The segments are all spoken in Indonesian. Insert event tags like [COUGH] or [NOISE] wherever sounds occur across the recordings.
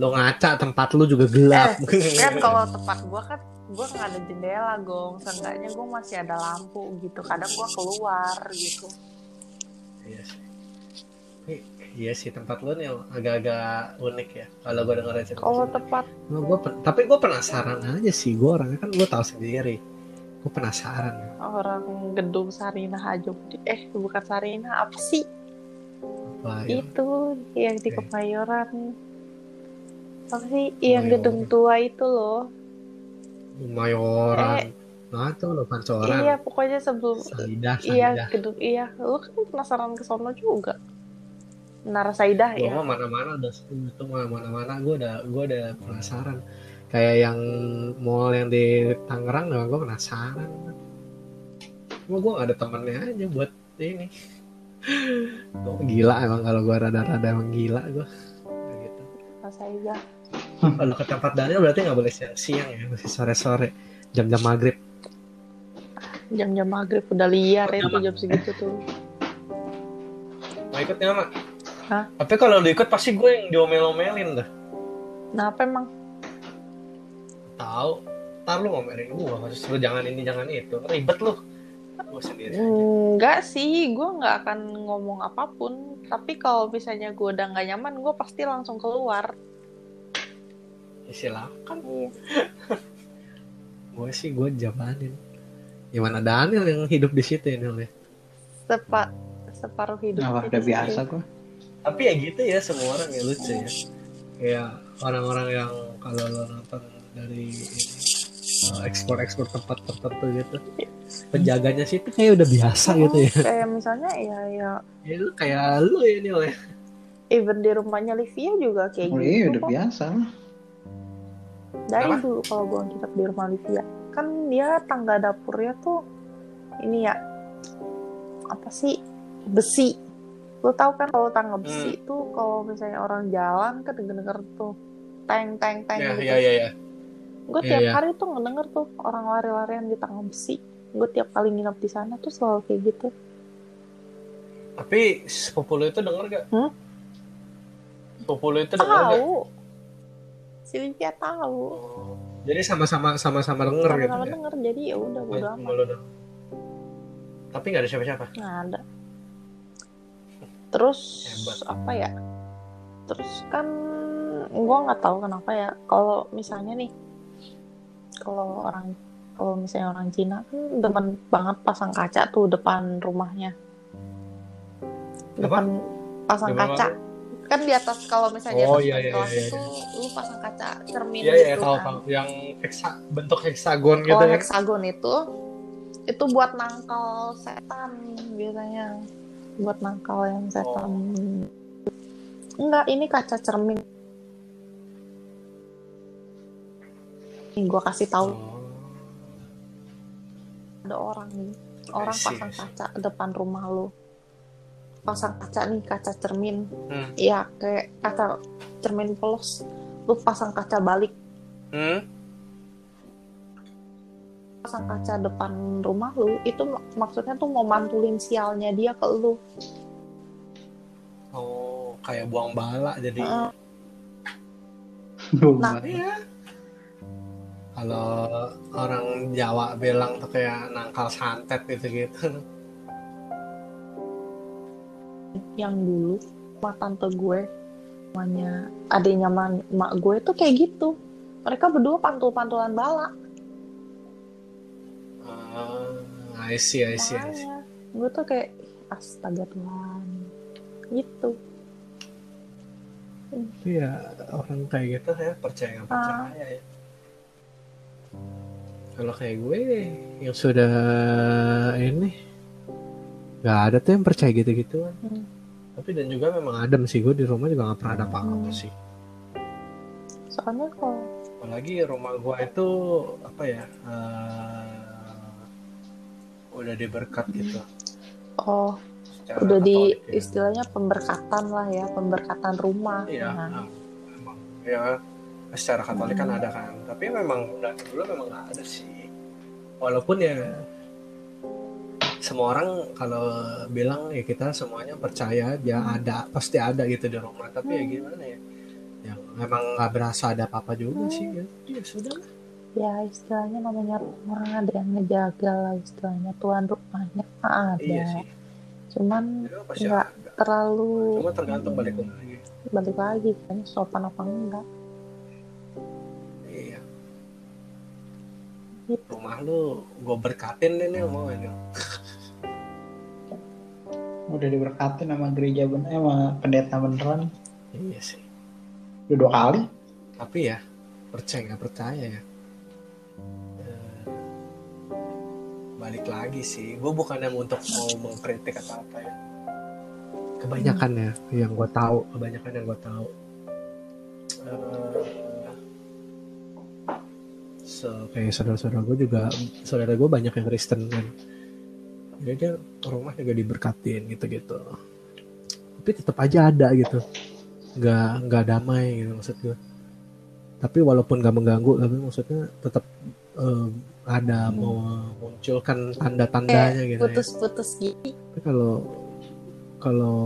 Lo ngaca tempat lu juga gelap. Eh, kan [LAUGHS] kalau tempat gua kan gua nggak ada jendela gong seenggaknya gua masih ada lampu gitu kadang gua keluar gitu Iya sih. Iya sih tempat lu nih agak-agak unik ya. Kalau gue dengerin cerita. kalau tempat Nah, gua tapi gue penasaran aja sih. Gue orangnya kan gue tahu sendiri. Gue penasaran. orang gedung Sarinah aja eh bukan Sarinah apa sih Apa ya? itu yang di Oke. Kemayoran apa sih yang Kemayoran. gedung tua itu loh Mayoran. Eh. Nah itu lo pancoran. iya pokoknya sebelum Saidah, iya Saidah. gedung iya lu kan penasaran ke sono juga Menara Saidah Gue ya mah mana-mana udah itu mana-mana gue udah gue udah penasaran. Kayak yang mall yang di Tangerang juga gue penasaran. Cuma gue gak ada temennya aja buat ini. Gua [LAUGHS] gila emang kalau gue rada-rada emang gila gue. Gitu. Menara Saidah Kalau ke tempat Daniel berarti nggak boleh siang-siang ya, masih sore-sore, jam-jam maghrib. jam-jam maghrib udah liar itu jam segitu tuh Mau ikut nggak mak? Hah? Tapi kalau lu ikut pasti gue yang diomel-omelin dah. nah apa emang Tahu? Ntar lu ngomelin gue, harus lu jangan ini jangan itu, ribet lu. Gue sendiri aja. Enggak sih, gue nggak akan ngomong apa pun. Tapi kalau misalnya gue udah nggak nyaman, gue pasti langsung keluar. Ya, silakan. [LAUGHS] Iya. Gue sih gue jamanin. Gimana Daniel yang hidup di situ ya Nil ya? Sepa separuh hidup. Itu udah biasa gua. Tapi ya gitu ya semua orang ya lucu ya. Kayak orang-orang yang kalau lo nonton dari uh, ekspor-ekspor tempat tertentu gitu. Penjaganya sih itu kayak udah biasa gitu ya. Oh, Kayak misalnya ya ya Ya lu kayak lu ya Nil ya. even di rumahnya Livia juga kayak Oh gitu. iya udah kok. biasa lah. Dari Kenapa? dulu kalau gue nginep di rumah Livia, kan dia tangga dapurnya tuh ini ya apa sih besi. Lo tau kan kalau tangga besi Hmm. tuh kalau misalnya orang jalan kan denger tuh teng teng teng Ya gitu. ya ya. ya. Gue Iya, tiap iya. hari tuh ngedenger tuh orang lari-larian di tangga besi. Gue tiap kali nginep di sana tuh selalu kayak gitu. Tapi sepupu itu denger gak? Hmm? Sepupu itu denger gak? Si Livia tahu. Oh, Jadi sama-sama sama-sama denger gitu Sama-sama ya. denger jadi ya udah lu doang. Tapi nggak ada siapa-siapa. Nggak ada. Terus Hebat. apa ya? Terus kan gue nggak tahu kenapa ya. Kalau misalnya nih, kalau orang kalau misalnya orang Cina kan demen banget pasang kaca tuh depan rumahnya. Depan pasang Depan kaca. Kan di atas kalau misalnya Oh, di atas iya, iya, kelas iya, itu lu pasang kaca cermin Iya iya gitu tahu kan. tahu. Yang heksa bentuk heksagon gitu Kalau ya. heksagon itu itu buat nangkal setan biasanya. Buat nangkal yang setan. Enggak, ini kaca cermin. Nih gua kasih tahu Oh. ada orang nih. Orang pasang kaca depan rumah lu. Pasang kaca nih, kaca cermin. Hmm. Iya, kayak kaca cermin polos. Lu pasang kaca balik Hmm? pasang kaca depan rumah lu itu mak- maksudnya tuh mau mantulin sialnya dia ke lu Oh, kayak buang bala jadi. Heeh. Nah. Iya. Kalau orang Jawa bilang tuh kayak nangkal santet gitu-gitu. Yang dulu sama tante gue namanya adiknya ma- mak gue tuh kayak gitu. Mereka berdua pantul-pantulan bala. Ah, I see, I see, I see. gue tuh kayak astaga Tuhan. Gitu. Iya, orang kayak gitu ya percaya nggak percaya ya. Kalau kayak gue yang sudah ini nggak ada tuh yang percaya gitu-gituan. Hmm. Tapi dan juga memang adem sih gue di rumah juga nggak pernah ada apa-apa Hmm. sih. soalnya kalau Apalagi rumah gue itu apa ya eh, udah diberkat gitu. oh secara udah di ya. istilahnya pemberkatan lah ya pemberkatan rumah Iya, Nah, ah, emang ya secara Katolik kan Hmm. ada kan, tapi memang dari dulu memang nggak ada sih. Walaupun ya semua orang kalau bilang ya kita semuanya percaya dia ada pasti ada gitu di rumah. Tapi ya gimana ya? Yang memang nggak berasa ada apa-apa juga sih ya, ya sudah lah. ya istilahnya namanya rumah ada yang ngejaga lah istilahnya tuan rumahnya ada. Iya sih. Cuman nggak terlalu cuma tergantung balik lagi. balik lagi kan sopan apa enggak. Iya. Gitu. rumah lu gue berkatin deh nih mau ini Udah diberkatin sama gereja bener, sama pendeta beneran. iya sih. Udah dua kali. tapi ya percaya nggak percaya ya. Eh, balik lagi sih. Gue bukannya untuk mau mengkritik atau apa ya. Kebanyakan ya yang gue tahu. Kebanyakan yang gue tahu. Eh, so, kayak saudara-saudara gue juga saudara gue banyak yang Kristen kan jadi dia rumah juga diberkatin gitu-gitu tapi tetap aja ada gitu nggak nggak damai gitu maksud gue tapi walaupun nggak mengganggu tapi maksudnya tetap eh, ada memunculkan tanda-tandanya gitu ya. putus-putus gitu Tapi kalau kalau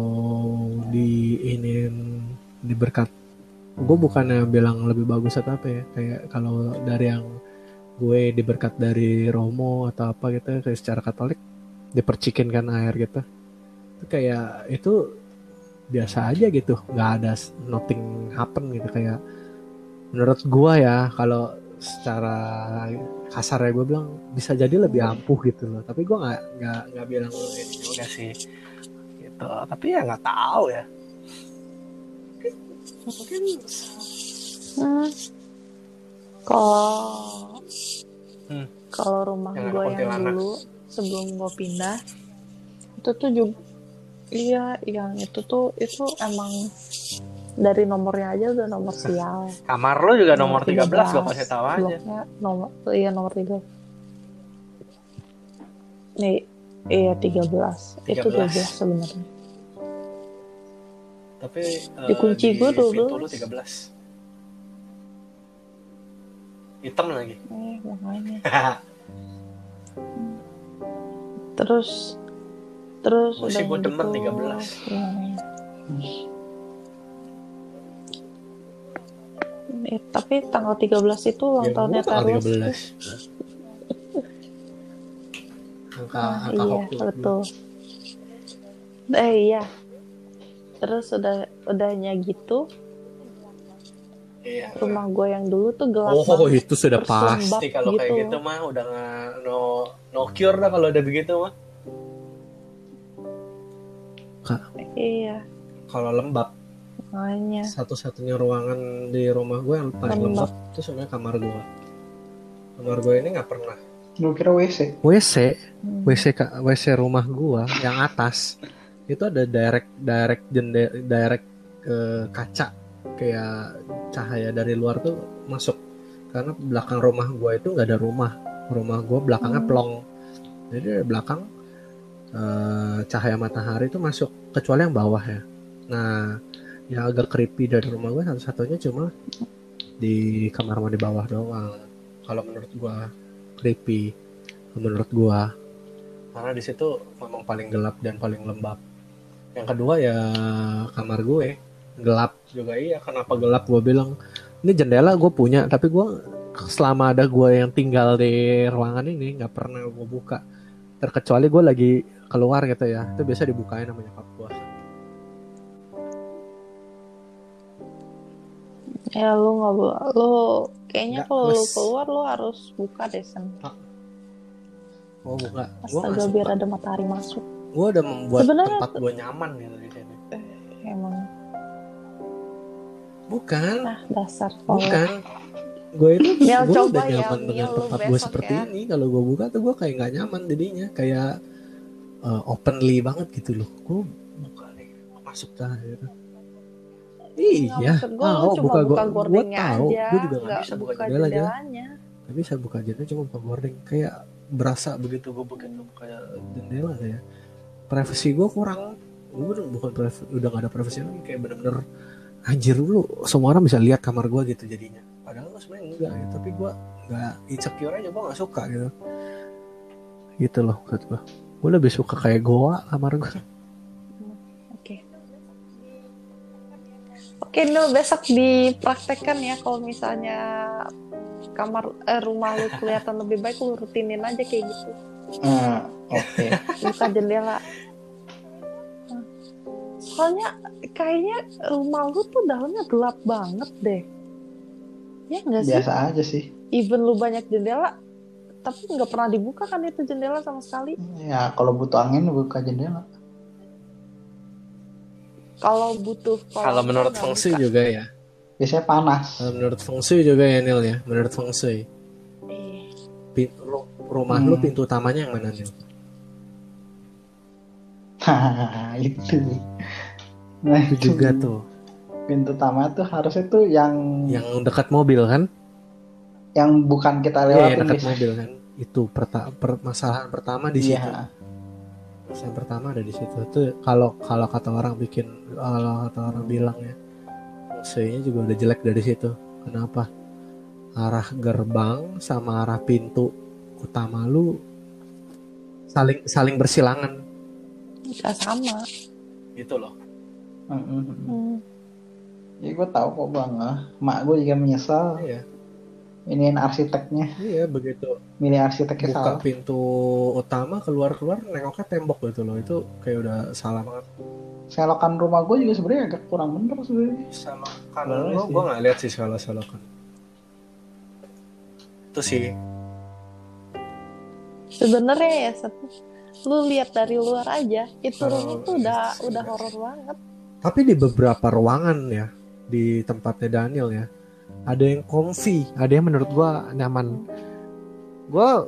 di ini diberkat, gue bukannya bilang lebih bagus atau apa ya. Kayak kalau dari yang gue diberkat dari Romo atau apa gitu, kayak secara Katolik dipercikin kan air gitu. Itu kayak itu biasa aja gitu, nggak ada nothing happen gitu. Kayak menurut gue ya kalau secara kasar ya gue bilang bisa jadi lebih ampuh gitu loh. Tapi gue nggak nggak nggak bilang ini juga sih. Gitu. Tapi ya nggak tahu ya. Mungkin Hmm. Kalau Hmm. kalau rumah gue yang dulu sebelum gue pindah itu tuh juga iya yang itu tuh itu emang dari nomornya aja udah nomor sial. kamar lo juga nomor 13 gue kasih tahu aja Bloknya nomor iya nomor 3. Nih iya 13. Itu 13. 12 sebenarnya. tapi eh, Di kunci di gua 12. pintu lu 13 hitam lagi Eh makanya. [LAUGHS] Terus terus sih udah gua demen gitu, 13. iya. Eh, tapi tanggal 13 itu ulang Ya, tahunnya tanggal Taurus. 13 angka Ah, angka iya, hoki betul. Eh iya. Terus udah udahnya gitu, iya rumah gue yang dulu tuh gelap Oh banget. itu sudah pasti kalau kayak gitu. gitu mah udah nggak no no cure dah kalau udah begitu mah. Iya, Kalau lembab makanya. satu-satunya ruangan di rumah gue yang paling Lembab. lembab itu sebenarnya kamar gue. Kamar gue ini nggak pernah. Gue kira WC. WC Hmm. WC ka- WC rumah gue yang atas itu ada direct direct jendela direct eh, kaca kayak cahaya dari luar tuh masuk. Karena belakang rumah gue itu nggak ada rumah. Rumah gue belakangnya Hmm. plong. Jadi dari belakang eh, cahaya matahari itu masuk kecuali yang bawah ya. Nah yang agak creepy dari rumah gue satu-satunya cuma di kamar mandi bawah doang. Kalau menurut gue creepy. Menurut gue karena di situ memang paling gelap dan paling lembab. Yang kedua ya kamar gue gelap. Juga iya kenapa gelap? Gue bilang ini jendela gue punya tapi gue selama ada gue yang tinggal di ruangan ini nggak pernah gue buka. Terkecuali gue lagi keluar gitu ya itu biasa dibukain sama nyokap gue Ya lu nggak boleh, lu kayaknya kalau lu keluar lu harus buka deh sen. oh buka. Gue Astaga biar suka ada matahari masuk. gue udah membuat Sebenarnya tempat gue nyaman gitu di sini. Emang bukan. Ah dasar kolot. bukan. Gue itu gue udah ya, nyaman dengan tempat gue seperti ya. ini. Kalau gue buka tuh gue kayak nggak nyaman jadinya. Kayak uh, openly banget gitu loh. Gue buka nih masuk dah gitu iya. Gua ah, lu oh, buka buka gue gue gordingnya tahu aja, gue juga nggak nggak bisa buka buka jendela aja. jendelanya. nggak bisa buka jendela cuma buka gording. Kayak berasa begitu gue begitu buka jendela kayak privasi gue kurang. Gue udah bukan privacy, udah gak ada privasi lagi. Kayak bener-bener anjir dulu semua orang bisa lihat kamar gue gitu jadinya padahal gue sebenarnya enggak gitu. tapi gue nggak insecure aja gue nggak suka gitu gitu loh maksud gue gue lebih suka kayak goa kamar gue Oke. Oke, Nul besok dipraktekkan ya kalau misalnya kamar eh, rumah lu kelihatan lebih baik lu rutinin aja kayak gitu. Ah, oke Buka jendela. Soalnya kayaknya rumah lu tuh dalamnya gelap banget deh. Ya enggak sih? biasa aja sih Even lu banyak jendela, tapi nggak pernah dibuka kan itu jendela sama sekali. ya kalau butuh angin buka jendela Kalau butuh kalau menurut nggak buka. juga ya biasanya panas kalau menurut feng shui juga ya Nil ya menurut feng shui Eh, Pin- ru- rumah Hmm. lu pintu utamanya yang mana Nil Hahaha, [LAUGHS] itu nah itu juga tuh. Pintu utama tuh harusnya tuh yang yang dekat mobil kan? Yang bukan kita Iya, yang lewatin dekat Bis. mobil kan? Itu perta- permasalahan pertama di situ. Iya yang pertama ada di situ. Tuh kalau kalau kata orang bikin kalau kata orang bilang ya feng juga udah jelek dari situ. Kenapa? Arah gerbang sama arah pintu utama lu saling saling bersilangan. Nggak sama. gitu loh Mm-mm. Hmm. ya gue tahu kok bang Ah, mak gue juga menyesal. Iya. Iniin arsiteknya. Iya begitu. Milih arsiteknya buka salah. pintu utama keluar keluar nengoknya tembok gitu loh. Itu kayak udah salah banget. Selokan rumah gue juga sebenarnya agak kurang bener sebenarnya. Sama Bener lo gue nggak lihat sih salah salokan itu sih. Sebenarnya ya, Seth, lu lihat dari luar aja, itu Oh, rumah tuh udah udah horor banget. Tapi di beberapa ruangan ya di tempatnya Daniel ya ada yang comfy ada yang menurut gua nyaman. Gua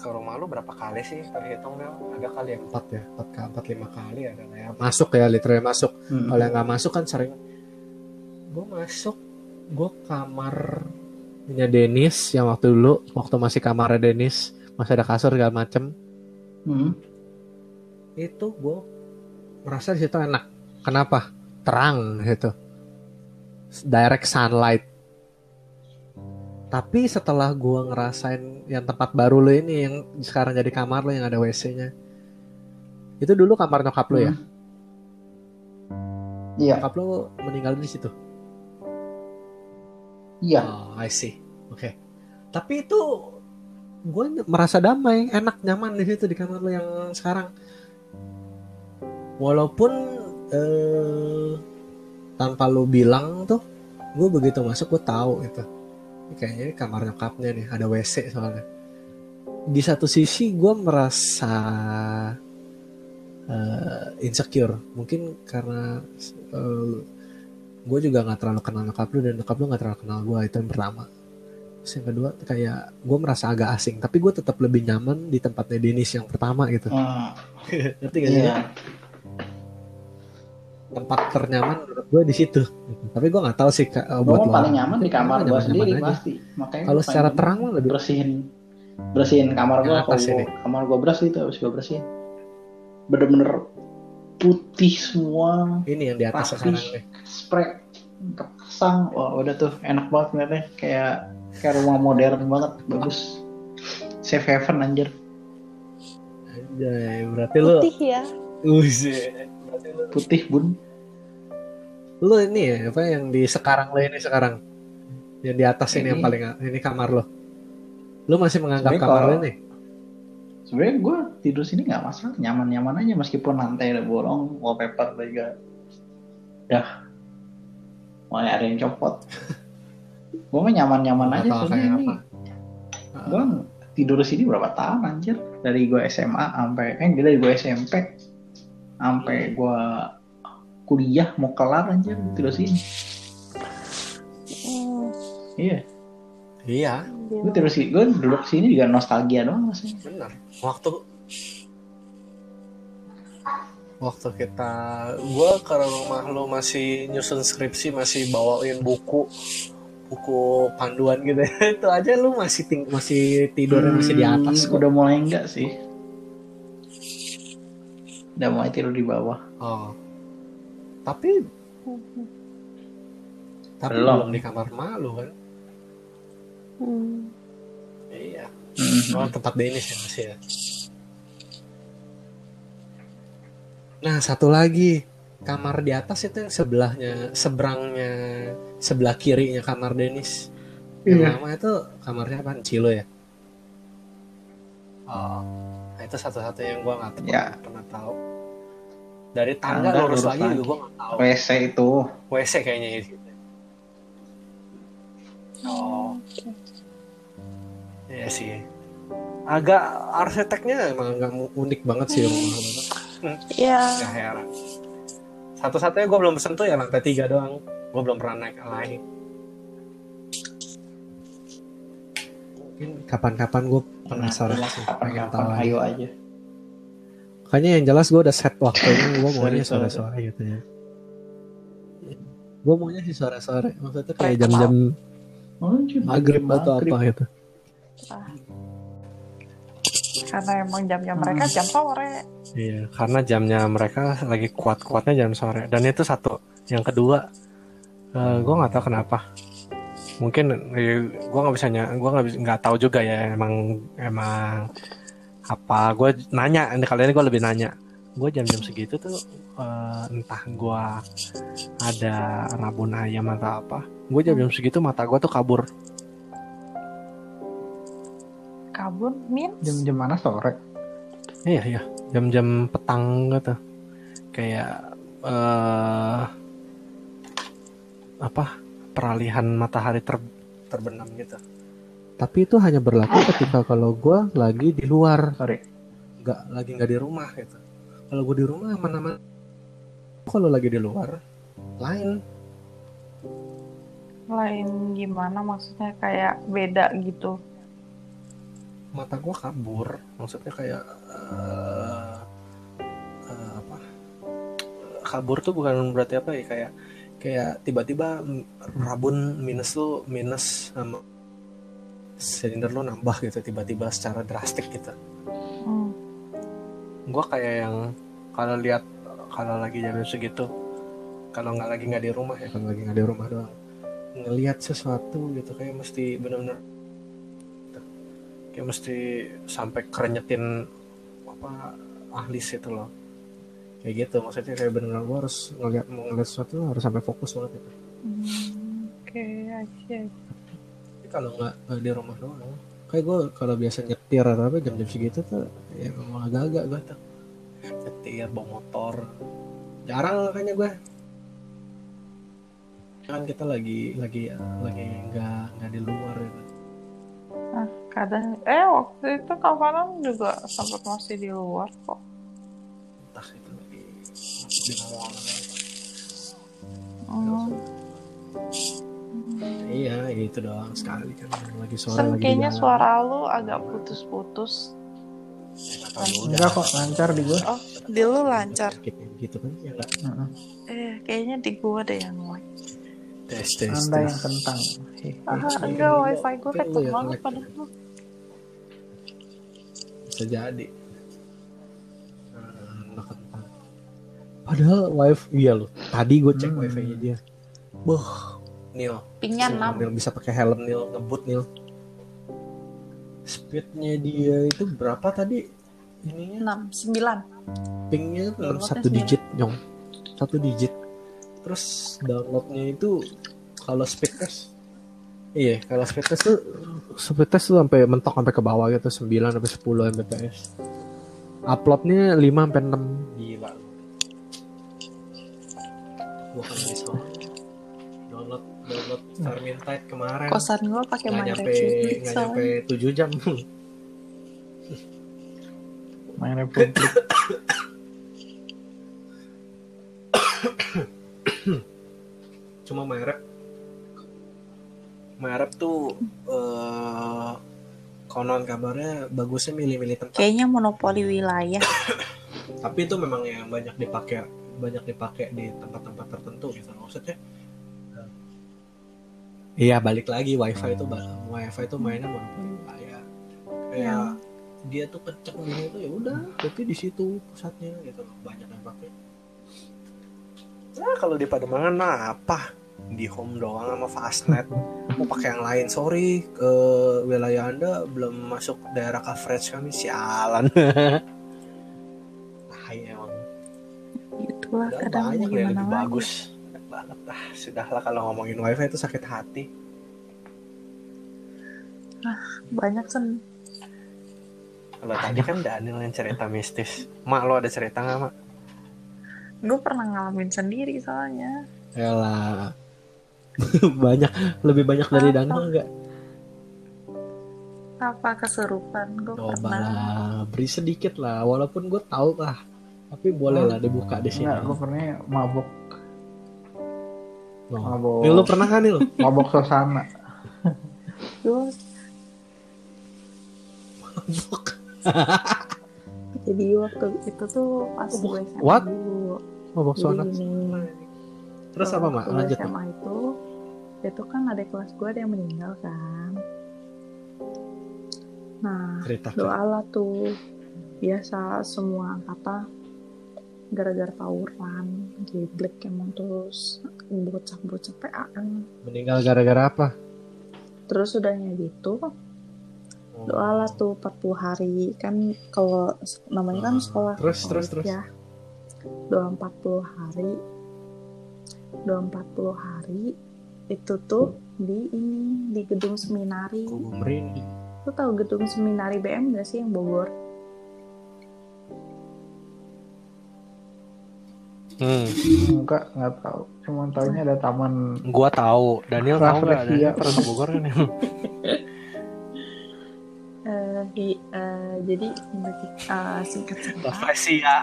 ke rumah lu berapa kali sih? Terhitung Del? ada kali yang empat ya empat kali empat lima kali ada ya. Masuk ya literally masuk. Mm. kalau yang nggak masuk kan sering. Gue masuk gue kamar punya Denis yang waktu dulu waktu masih kamarnya Denis masih ada kasur segala macem. Mm. itu gue merasa di situ enak kenapa? Terang gitu. Direct sunlight. Tapi setelah gue ngerasain yang tempat baru lo ini yang sekarang jadi kamar lo yang ada WC-nya itu dulu kamar nyokap lo ya? Iya. Nyokap lo meninggal di situ? Iya. Oh, I see. Oke. Tapi itu gue merasa damai, enak, nyaman di situ di kamar lo yang sekarang. Walaupun eh, tanpa lo bilang tuh, gue begitu masuk gue tahu itu. Ini Kayaknya ini kamar nyokapnya nih, ada WC soalnya. Di satu sisi gue merasa eh, insecure, mungkin karena gue juga nggak terlalu kenal nyokap lu dan nyokap lu nggak terlalu kenal gue itu yang pertama. Terus yang kedua kayak gue merasa agak asing. Tapi gue tetap lebih nyaman di tempatnya Denis yang pertama gitu. Ah, [LAUGHS] ngerti gak sih? Iya tempat ternyaman menurut gue di situ. Tapi gue nggak tahu sih Kak, gue buat lo paling nyaman di kamar gue sendiri aja. pasti. Makanya kalau secara terang mah lebih bersihin bersihin kamar gue kalau gua- kamar gue bersih itu harus gue bersihin. Bener-bener putih semua. Ini yang di atas Rapi. sekarang spray kepasang. Wah udah tuh enak banget ngeliatnya. Kayak kayak rumah modern banget bagus. Safe haven anjir. Anjay, berarti lu Putih ya. Uzi. Putih bun. Lu ini ya apa yang di sekarang lo ini sekarang? Yang di atas ini, yang Ini. paling ini kamar lo lu masih menganggap Sebenarnya kamar lo kalau- ini? sebenarnya gue tidur sini nggak masalah nyaman-nyaman aja meskipun lantai udah bolong wallpaper juga. Udah mulai ada yang copot. [LAUGHS] Gue mah nyaman-nyaman Nggak aja soalnya kayak ini gue tidur di sini berapa tahun anjir? Dari gue SMA sampai eh dari gue SMP sampai gue kuliah mau kelar anjir gua tidur sini. Hmm, iya. Iya. Gue tidur sini gue duduk sini juga nostalgia doang rasanya benar waktu waktu kita gua ke rumah lo masih nyusun skripsi masih bawain buku buku panduan gitu ya. [LAUGHS] itu aja lu masih ting masih tidurnya masih di atas Hmm, kok. udah mulai enggak sih udah mulai tidur di bawah oh tapi tapi Belum. belum di kamar malu kan hmm. iya Mhm. oh tempat Denis ya masih ya Nah, satu lagi kamar di atas itu yang sebelahnya, seberangnya, sebelah kirinya kamar Denis. Yang Iya. lama itu kamarnya apa? Cilo ya? Oh, itu satu-satunya yang gua nggak tahu, Ya. pernah tahu. Dari tangga, Tangga lurus, lurus lagi, lagi. gua nggak tahu. WC itu. WC kayaknya itu. Oh, iya sih. Agak arsiteknya emang agak unik banget sih rumah. Iya. Gak heran. Satu-satunya gue belum sentuh ya lantai tiga doang. Gue belum pernah naik lagi. Mungkin kapan-kapan gue penasaran sih, pengen tahu. Ayo aja. Makanya yang jelas gue udah set waktunya, gue [LAUGHS] maunya Sore-sore. sore-sore gitu ya. Gue maunya sih sore-sore, maksudnya kayak Kayak jam-jam Oh, jam- maghrib jam atau apa gitu. Karena emang jamnya mereka jam sore. Iya, karena jamnya mereka lagi kuat-kuatnya jam sore. Dan itu satu. Yang kedua, gue nggak tahu kenapa. Mungkin gue nggak bisa gue nggak bisa nggak tahu juga ya. Emang emang apa? Gue nanya. Ini kali ini gue lebih nanya. Gue jam-jam segitu tuh eh, entah gue ada rabun ayam atau apa. Gue jam-jam segitu mata gue tuh kabur. Kabur, min. Jam-jam mana sore? Iya iya, jam-jam petang gitu. Kayak eh apa? Peralihan matahari ter terbenam gitu. Tapi itu hanya berlaku ketika kalau gua lagi di luar, Sorry. nggak lagi nggak di rumah gitu. Kalau gua di rumah aman-aman. Kalau lagi di luar, lain. Lain gimana maksudnya kayak beda gitu. Mata gua kabur, maksudnya kayak eh eh, apa? Kabur tuh bukan berarti apa ya kayak kayak tiba-tiba rabun minus lu minus sama silinder lu nambah gitu tiba-tiba secara drastik gitu. Hmm. Gua kayak yang kalau lihat kalau lagi jam segitu kalau nggak lagi nggak di rumah ya kalau lagi nggak di rumah doang ngelihat sesuatu gitu kayak mesti bener-bener kayak mesti sampai kerenyetin apa ahlis itu loh kayak gitu maksudnya kayak bener-bener gue harus ngeliat mau ngeliat sesuatu harus sampai fokus banget gitu. Hmm, Oke, aja. Tapi kalau nggak di rumah doang kayak gue kalau biasa nyetir atau apa jam-jam segitu tuh ya memang agak-agak gue tuh nyetir bawa motor jarang makanya gue kan kita lagi lagi lagi nggak nggak di luar gitu Kadang, eh waktu itu kapanan juga sempat masih di luar kok. entah itu Hmm. iya itu doang sekali kan lagi Sen lagi kayaknya suara lu agak putus-putus. Enggak kok lancar di gue. Di lu lancar. Gitu, gitu kan ya nggak Eh, kayaknya di gua deh yang lag. tes tes Anda yang kentang. Ah, iya, enggak, iya. wifi gua kenceng banget padahal. bisa jadi padahal wifi iya loh. Tadi gue cek Hmm. wifi nya dia. Boh, Nil Pingnya 6. Nil bisa pakai helm Nil ngebut Nil speednya dia itu berapa tadi? Ininya? 6, 9. pingnya Iya, satu digit nyong. Satu digit. Terus downloadnya itu kalau speed test. Iya kalau speed test tuh speed test tuh sampai mentok sampai ke bawah gitu. 9 sampai 10 mbps. Uploadnya 5 sampai 6 gila gua kan bisa download download Vermintide kemarin. Kosan gua pakai nggak nyampe nggak nyampe 7 jam. Main Republik. cuma merek merek tuh eh konon kabarnya bagusnya milih-milih tempat. Kayaknya monopoli wilayah. tapi itu memang yang banyak dipakai banyak dipakai di tempat-tempat tertentu gitu. Maksudnya eh, iya balik lagi wifi itu wifi itu mainnya monopoli wilayah kayak Ya. dia tuh kenceng gini tuh ya udah berarti di situ pusatnya gitu banyak yang pakai. Nah kalau di Pademangan mah apa? Di home doang sama fastnet. Mau pakai yang lain sorry. Ke wilayah anda belum masuk daerah coverage kami sialan [LAUGHS] itulah Udah kadang banyak yang gimana lebih lagi? bagus. Banyak banget ah sudahlah kalau ngomongin wifi itu sakit hati. Banyak sen. Kalau tadi kan Daniel yang cerita mistis. Mak lo ada cerita nggak mak? Gue pernah ngalamin sendiri soalnya. Yalah. [LAUGHS] Banyak. Lebih banyak dari Apa? Daniel nggak? Apa kesurupan? Gue coba pernah. lah beri sedikit lah. Walaupun gue tahu lah tapi boleh lah dibuka di sini Enggak, gue pernah mabok Oh. mabok Nil, lu pernah kan Nil? [LAUGHS] mabok suasana gue jadi waktu itu tuh pas gue SMA What? dulu Mabok suasana. Terus apa mak? Lanjut mak. SMA itu itu kan ada kelas gue ada yang meninggal kan nah Cerita. doa lah tuh biasa semua angkatan gara-gara tawuran geblek emang terus bocah-bocah PA kan. Meninggal gara-gara apa? terus udahnya gitu. Doa lah tuh 40 hari. Kan kalau namanya kan Ah, sekolah terus, terus, terus. ya. Doa 40 hari. Doa 40 hari itu tuh di ini di gedung seminari. Kok lu tahu gedung seminari BM gak sih yang Bogor Hmm. enggak enggak tahu cuma tahunya ada taman Gua tahu. Daniel tahu nggak? Daniel pernah ke Bogor kan? ya? [LAUGHS] Eh, di- eh, jadi eh, singkat cerita Rafflesia.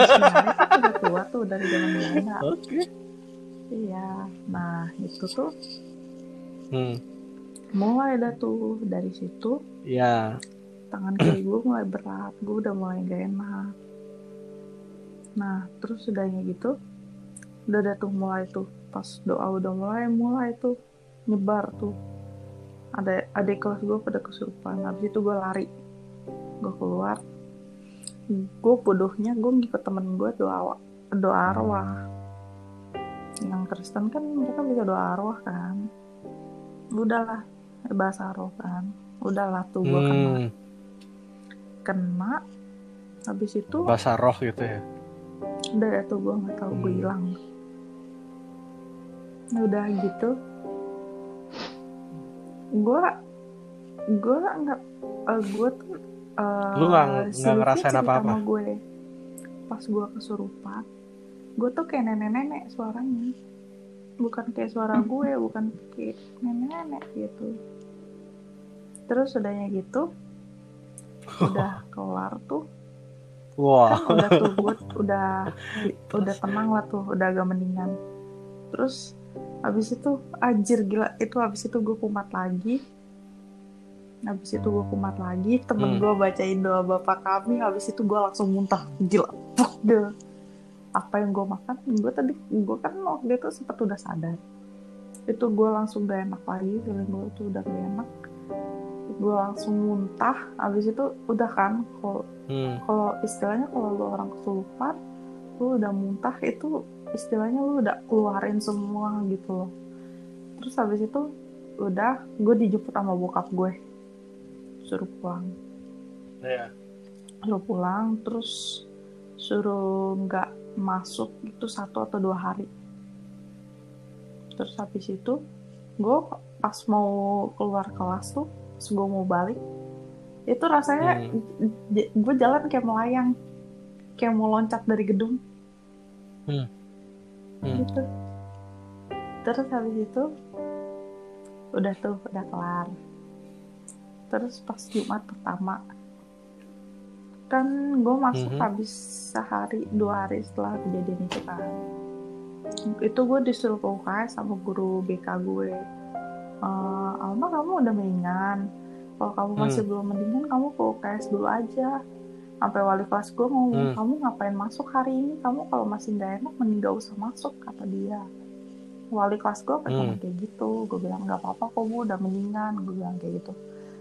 seminari itu udah tua tuh dari zaman Belanda Oke. iya nah itu tuh Hmm. mulai dah tuh dari situ Ya. tangan kiri gue mulai berat gue udah mulai gak enak nah terus udahnya gitu udah ada tuh mulai tuh pas doa udah mulai mulai tuh nyebar tuh. Ada adik kelas gue pada kesurupan habis itu gue lari gue keluar. Gue bodohnya gue ngikut temen gue doa doa arwah. Yang Kristen kan mereka bisa doa arwah kan. Udahlah bahasa arwah kan. Udahlah tuh gue kena Hmm. kena. Habis itu Bahasa roh gitu ya. Udah ya tuh gue nggak tahu gue Hmm. hilang udah gitu gue gue nggak eh, gue tuh eh, Lu nggak- Lutfi ngerasain apa-apa? sama gue pas gue kesurupan gue tuh kayak nenek-nenek suaranya bukan kayak suara Hmm. gue bukan kayak nenek-nenek gitu terus udahnya gitu [LAUGHS] udah kelar tuh Wah. kan udah tuh gue [LAUGHS] udah udah tenang lah tuh udah agak mendingan. Terus habis itu anjir gila itu habis itu gue kumat lagi. Habis itu gue kumat lagi temen Hmm. gue bacain doa bapak kami habis itu gue langsung muntah gila. Deh. Apa yang gue makan? Gue tadi gue kan waktu itu sempet udah sadar. Itu gue langsung gak enak lagi feeling gue tuh udah gak enak. Gue langsung muntah habis itu udah kan kalau Hmm. kalau istilahnya kalau lu orang kesurupan lu udah muntah itu istilahnya lu udah keluarin semua gitu loh terus habis itu udah gue dijemput sama bokap gue suruh pulang Ya. suruh pulang terus suruh nggak masuk itu satu atau dua hari terus habis itu gue pas mau keluar kelas tuh pas gue mau balik itu rasanya j- gue jalan kayak melayang kayak mau loncat dari gedung. Hmm. Hmm. gitu. Terus habis itu udah tuh udah kelar. Terus pas Jumat pertama kan gue masuk Mhm. habis sehari dua hari setelah kejadian itu kan. Itu gue disuruh ke UKS sama guru BK gue. "Eh, Alma kamu udah mendingan kalau kamu masih Hmm. belum mendingan kamu ke UKS dulu aja. Sampai wali kelas gue ngomong Hmm. kamu ngapain masuk hari ini? Kamu kalau masih nggak enak mending gak usah masuk kata dia. Wali kelas gue kan Hmm. kayak gitu. Gue bilang nggak apa-apa kok bu udah mendingan. Gue bilang kayak gitu.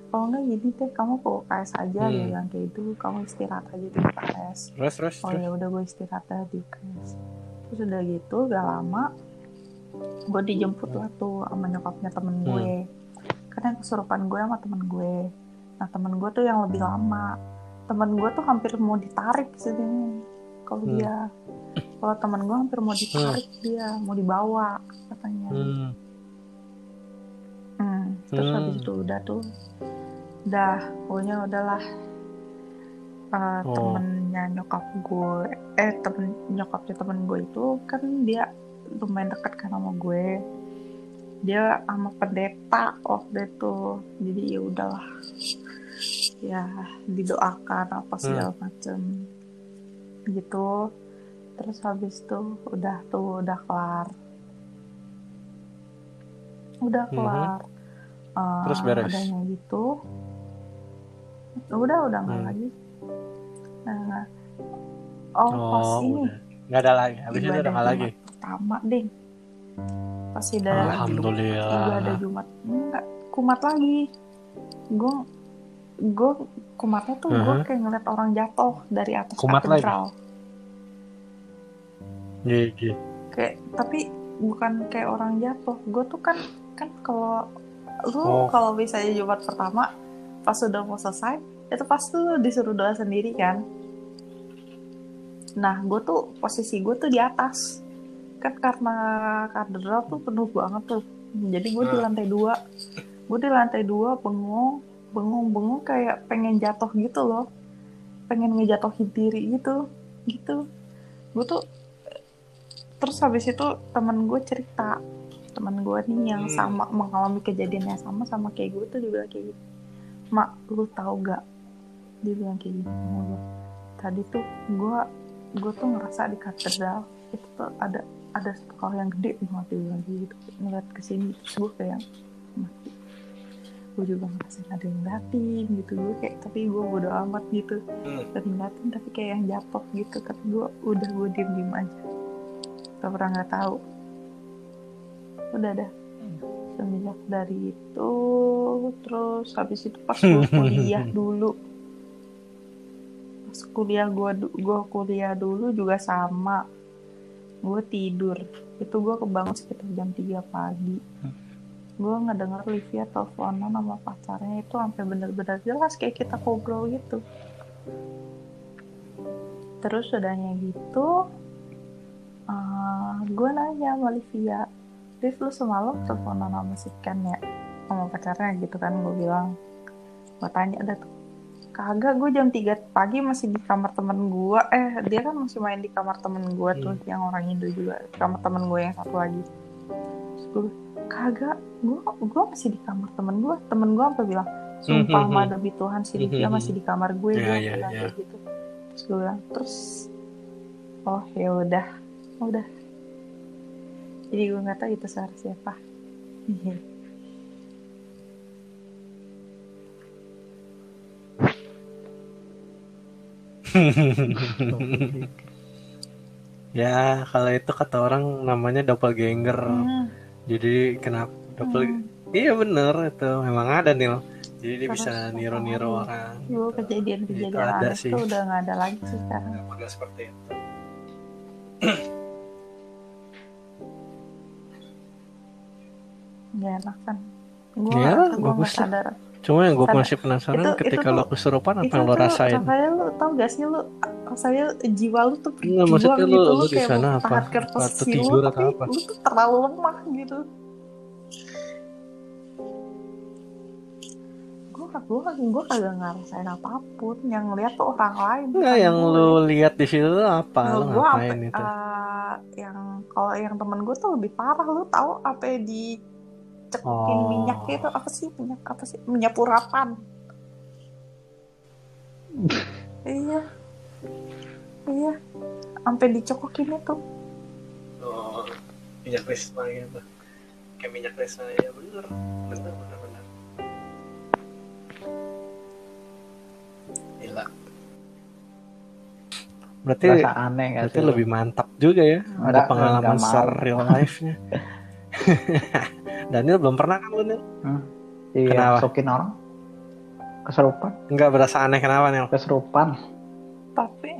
Kalau nggak gini deh kamu ke UKS aja Hmm. dia bilang kayak gitu. Kamu istirahat aja di UKS Terus terus oh ya udah gue istirahat aja di UKS terus udah gitu gak lama gue dijemput lah tuh sama nyokapnya temen Hmm. Karena yang kesurupan gue sama temen gue nah temen gue tuh yang lebih lama temen gue tuh hampir mau ditarik sini kalau Hmm. dia kalau teman gue hampir mau ditarik dia mau dibawa katanya Hmm. Hmm, terus Hmm. habis itu udah tuh udah pokoknya udahlah Eh, Oh. temennya nyokap gue eh temen nyokapnya temen gue itu kan dia lumayan dekat kan sama gue dia sama pendeta waktu itu jadi ya udahlah ya didoakan apa segala macem gitu terus habis tuh udah tuh udah kelar udah Mhm. kelar Eh, Terus beres. udahnya gitu udah udah nggak Hmm. lagi nah, oh, pas Oh, ini udah. Nggak ada lagi. Habis itu udah nggak lagi. Pertama ding pas udah Alhamdulillah. ibadah Jumat enggak kumat lagi gue gue kumatnya tuh gue Mhm. kayak ngeliat orang jatuh dari atas Kumat lagi? katedral Iya, iya. kayak tapi bukan kayak orang jatuh gue tuh kan kan kalau lu Oh. kalau misalnya Jumat pertama pas udah mau selesai itu pasti lu disuruh doa sendiri kan nah gue tuh posisi gue tuh di atas kan karena katedral tuh penuh banget tuh. Jadi gue di Ah. lantai dua. Gue di lantai dua bengong bengong bengong kayak pengen jatuh gitu loh. Pengen ngejatuhin diri gitu gitu. Gue tuh terus habis itu temen gue cerita. Temen gue nih yang Hmm. sama mengalami kejadian yang sama sama kayak gue tuh dia bilang kayak gitu. Mak lu tahu gak? Dia bilang kayak gitu tadi tuh gue gue tuh ngerasa di katedral itu tuh ada ada hal yang gede dia bilang kayak gitu. Ngeliat ke sini terus gue kayak mati gue juga ngerasain ada yang ngeliatin gitu. Gue kayak tapi gue bodo amat gitu. Hmm. dari ngeliatin tapi kayak yang jatuh gitu. Tapi gue udah gue diem diem aja. Gak pernah nggak tahu. Udah dah. Semenjak dari itu terus habis itu pas gue [LAUGHS] kuliah dulu. Pas kuliah gue gue kuliah dulu juga sama gue tidur. Itu gue kebangun sekitar jam 3 pagi. Gue ngedenger Livia teleponan sama pacarnya. Itu sampai bener-bener jelas kayak kita ngobrol gitu. Terus udahnya gitu gue nanya sama Livia Liv lu semalam teleponan sama si Ken ya? Sama pacarnya? Gitu kan gue bilang. Gue tanya ada tuh kagak gue jam 3 pagi masih di kamar temen gue eh dia kan masih main di kamar temen gue tuh yang orang Indo juga. Kamar temen gue yang satu lagi. Terus gue kagak gue gue masih di kamar temen gue temen gue sampai bilang sumpah Mhm. sama demi Tuhan si Livia masih di kamar gue. Dia iya, bilang iya. kayak gitu. Terus gue bilang terus oh ya udah udah. Jadi gue nggak tahu itu suara siapa [LAUGHS] ya kalau itu kata orang namanya doppelganger. Hmm, jadi kenapa doppel hmm. iya bener itu. Memang ada nih jadi dia Terus bisa niru-niru lagi? orang. Dulu kejadian-kejadian Itu ada aneh sih. tuh udah nggak ada lagi sih sekarang Nah, model seperti itu. [CLEARS THROAT] Nggak enak kan? Gue Ya, lah. sadar cuma yang gue masih penasaran Itu- ketika itu lo kesurupan apa yang lo rasain? Rasanya lu tau gak sih lu rasanya jiwa lu tuh berjuang maksudnya gitu lu di kayak sana apa? Atau tidur atau tapi apa? lu tuh terlalu lemah gitu. Gue gue gue kagak ngerasain apa pun yang lihat tuh orang lain Enggak, bukan yang lu lihat. di situ tuh apa? Nah, lo ngapain sampai itu? eh, yang kalau yang temen gue tuh lebih parah lu tahu apa yang dicekokin Oh. minyak itu apa sih minyak apa sih? Minyak purapan [LAUGHS] iya. Iya. Sampai dicokokin itu. Oh minyak krisma gitu. Kayak minyak krisma ya bener. Bener bener bener. Gila. Berarti Rasa aneh gak berarti sih? lebih mantap juga ya. Ada Enggak, pengalaman enggak mau. ser real life nya [LAUGHS] Daniel belum pernah kan lu Nil? Iya, Kenapa? masukin orang keserupan, Enggak berasa aneh kenapa Nil? keserupan. tapi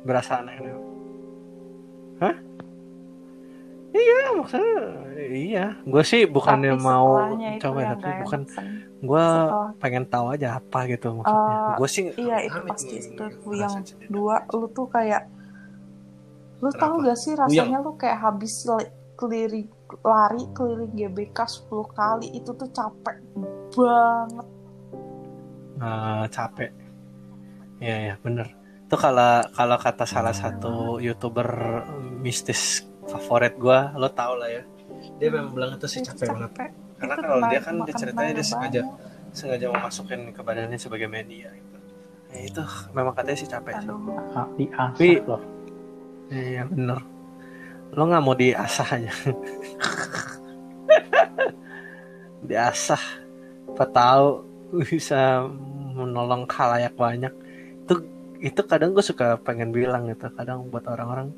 Berasa aneh kenapa? Hah? Iya maksudnya iya gue sih bukannya tapi mau coba tapi bukan gue pengen tahu aja apa gitu maksudnya Eh, gue sih iya itu pasti nih itu ngerasain yang dua lu tuh kayak Lu tahu Kenapa? gak sih rasanya lu kayak habis le- keliling lari keliling GBK 10 kali itu tuh capek banget. Eh, capek ya ya bener itu kalau kalau kata salah satu youtuber mistis favorit gua lo tau lah ya dia memang bilang itu sih capek banget karena Itu kalau dia kan dia ceritanya dia sengaja banget. sengaja memasukin ke badannya sebagai media gitu. Ya, itu memang katanya sih capek sih. Aduh. Diasah Tapi- loh Iya bener. Lo nggak mau diasah aja. [LAUGHS] diasah. Apa tahu bisa menolong khalayak banyak. Itu itu kadang gue suka pengen bilang gitu. Kadang buat orang-orang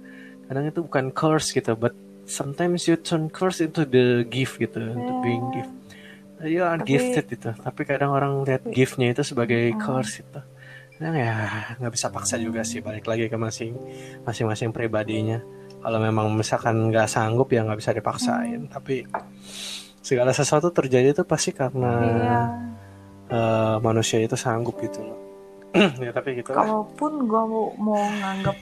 kadang itu bukan curse gitu, but sometimes you turn curse into the gift gitu, into being gift. You are Tapi- gifted itu, tapi kadang orang lihat giftnya itu sebagai Hmm. curse itu. Nah, ya nggak bisa paksa juga sih balik lagi ke masing masing-masing pribadinya kalau memang misalkan nggak sanggup ya nggak bisa dipaksain. Tapi segala sesuatu terjadi itu pasti karena Iya. eh, manusia itu sanggup gitu loh. [CLEARS THROAT] Ya tapi gitu Kalaupun gua mau mau nganggap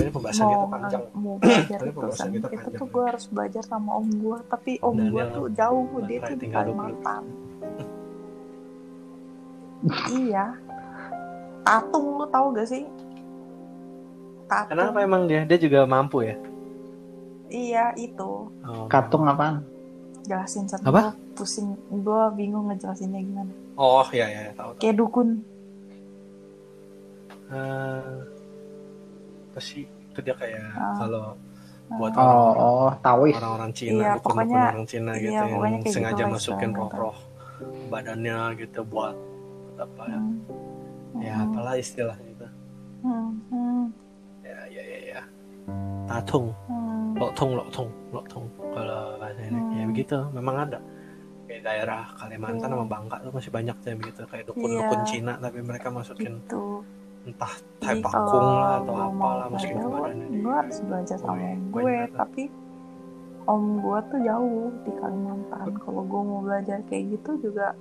ini pembahasan mau kita panjang. mau belajar [CLEARS THROAT] itu kan kita itu tuh gua harus belajar sama om gua. Tapi om yang tuh jauh dia tuh di tinggal 20. Kalimantan. Iya. Tatung lu tahu gak sih? Tatung kenapa emang dia? Dia juga mampu ya iya itu oh. katung apaan jelasin satu Apa? pusing gua bingung ngejelasinnya gimana oh ya ya tahu tahu kayak dukun Eh, apa sih itu dia kayak Ah. kalau buat oh orang oh taois orang-orang Cina, Iya, dukun-dukun pokoknya- orang Cina iya, gitu pokoknya yang sengaja gitu masukin roh-roh badannya gitu buat apa ya, Hmm. ya Hmm. apalah istilahnya itu Hmm. Hmm. ya ya ya ya tatung Hmm. Lotung lotung lotung kalau bahasa ini ya Hmm. begitu memang ada kayak daerah Kalimantan sama Bangka tuh masih banyak tuh yang begitu kayak dukun-dukun Iya. Cina tapi mereka masukin gitu entah tai pakung lah atau apalah masukin ke badannya gue harus belajar sama gue tuh. tapi om gue tuh jauh di Kalimantan kalau gue mau belajar kayak gitu juga